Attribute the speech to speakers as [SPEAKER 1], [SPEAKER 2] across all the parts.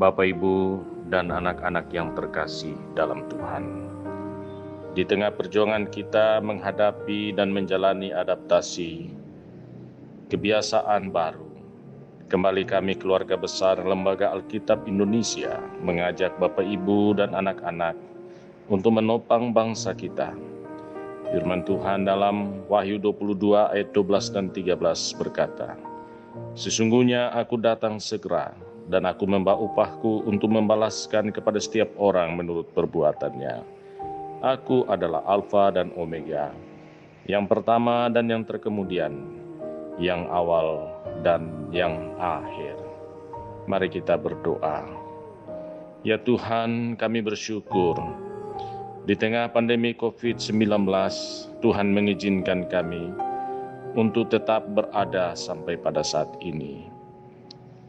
[SPEAKER 1] Bapak, Ibu, dan anak-anak yang terkasih dalam Tuhan. Di tengah perjuangan kita menghadapi dan menjalani adaptasi kebiasaan baru, kembali kami keluarga besar Lembaga Alkitab Indonesia mengajak Bapak, Ibu, dan anak-anak untuk menopang bangsa kita. Firman Tuhan dalam Wahyu 22 ayat 12 dan 13 berkata, Sesungguhnya aku datang segera, dan aku membawa upahku untuk membalaskan kepada setiap orang menurut perbuatannya. Aku adalah Alfa dan Omega, yang pertama dan yang terkemudian, yang awal dan yang akhir. Mari kita berdoa. Ya Tuhan, kami bersyukur di tengah pandemi COVID-19, Tuhan mengizinkan kami untuk tetap berada sampai pada saat ini.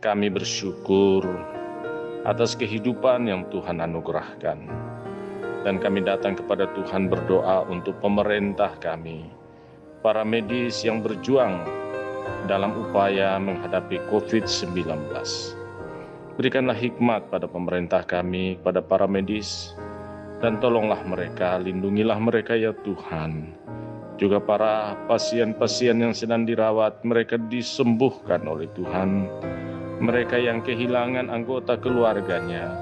[SPEAKER 1] Kami bersyukur atas kehidupan yang Tuhan anugerahkan. Dan kami datang kepada Tuhan berdoa untuk pemerintah kami, para medis yang berjuang dalam upaya menghadapi COVID-19. Berikanlah hikmat pada pemerintah kami, pada para medis, dan tolonglah mereka, lindungilah mereka ya Tuhan. Juga para pasien-pasien yang sedang dirawat, mereka disembuhkan oleh Tuhan mereka yang kehilangan anggota keluarganya,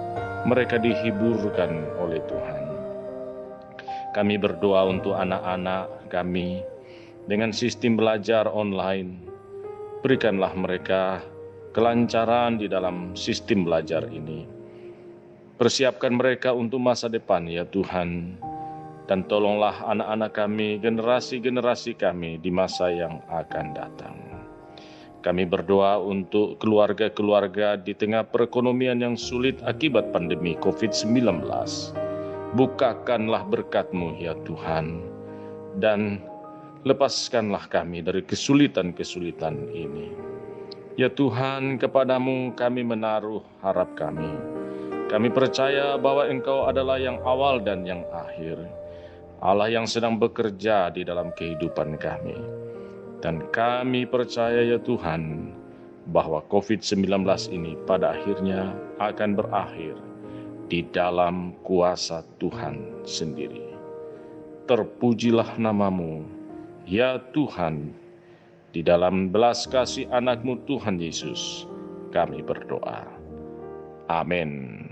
[SPEAKER 1] mereka dihiburkan oleh Tuhan. Kami berdoa untuk anak-anak kami dengan sistem belajar online. Berikanlah mereka kelancaran di dalam sistem belajar ini. Persiapkan mereka untuk masa depan, ya Tuhan, dan tolonglah anak-anak kami, generasi-generasi kami di masa yang akan datang. Kami berdoa untuk keluarga-keluarga di tengah perekonomian yang sulit akibat pandemi COVID-19. Bukakanlah berkat-Mu ya Tuhan, dan lepaskanlah kami dari kesulitan-kesulitan ini. Ya Tuhan, kepadamu kami menaruh harap kami. Kami percaya bahwa Engkau adalah yang awal dan yang akhir. Allah yang sedang bekerja di dalam kehidupan kami. Dan kami percaya ya Tuhan, bahwa COVID-19 ini pada akhirnya akan berakhir di dalam kuasa Tuhan sendiri. Terpujilah namamu, ya Tuhan, di dalam belas kasih anakmu Tuhan Yesus, kami berdoa. Amin.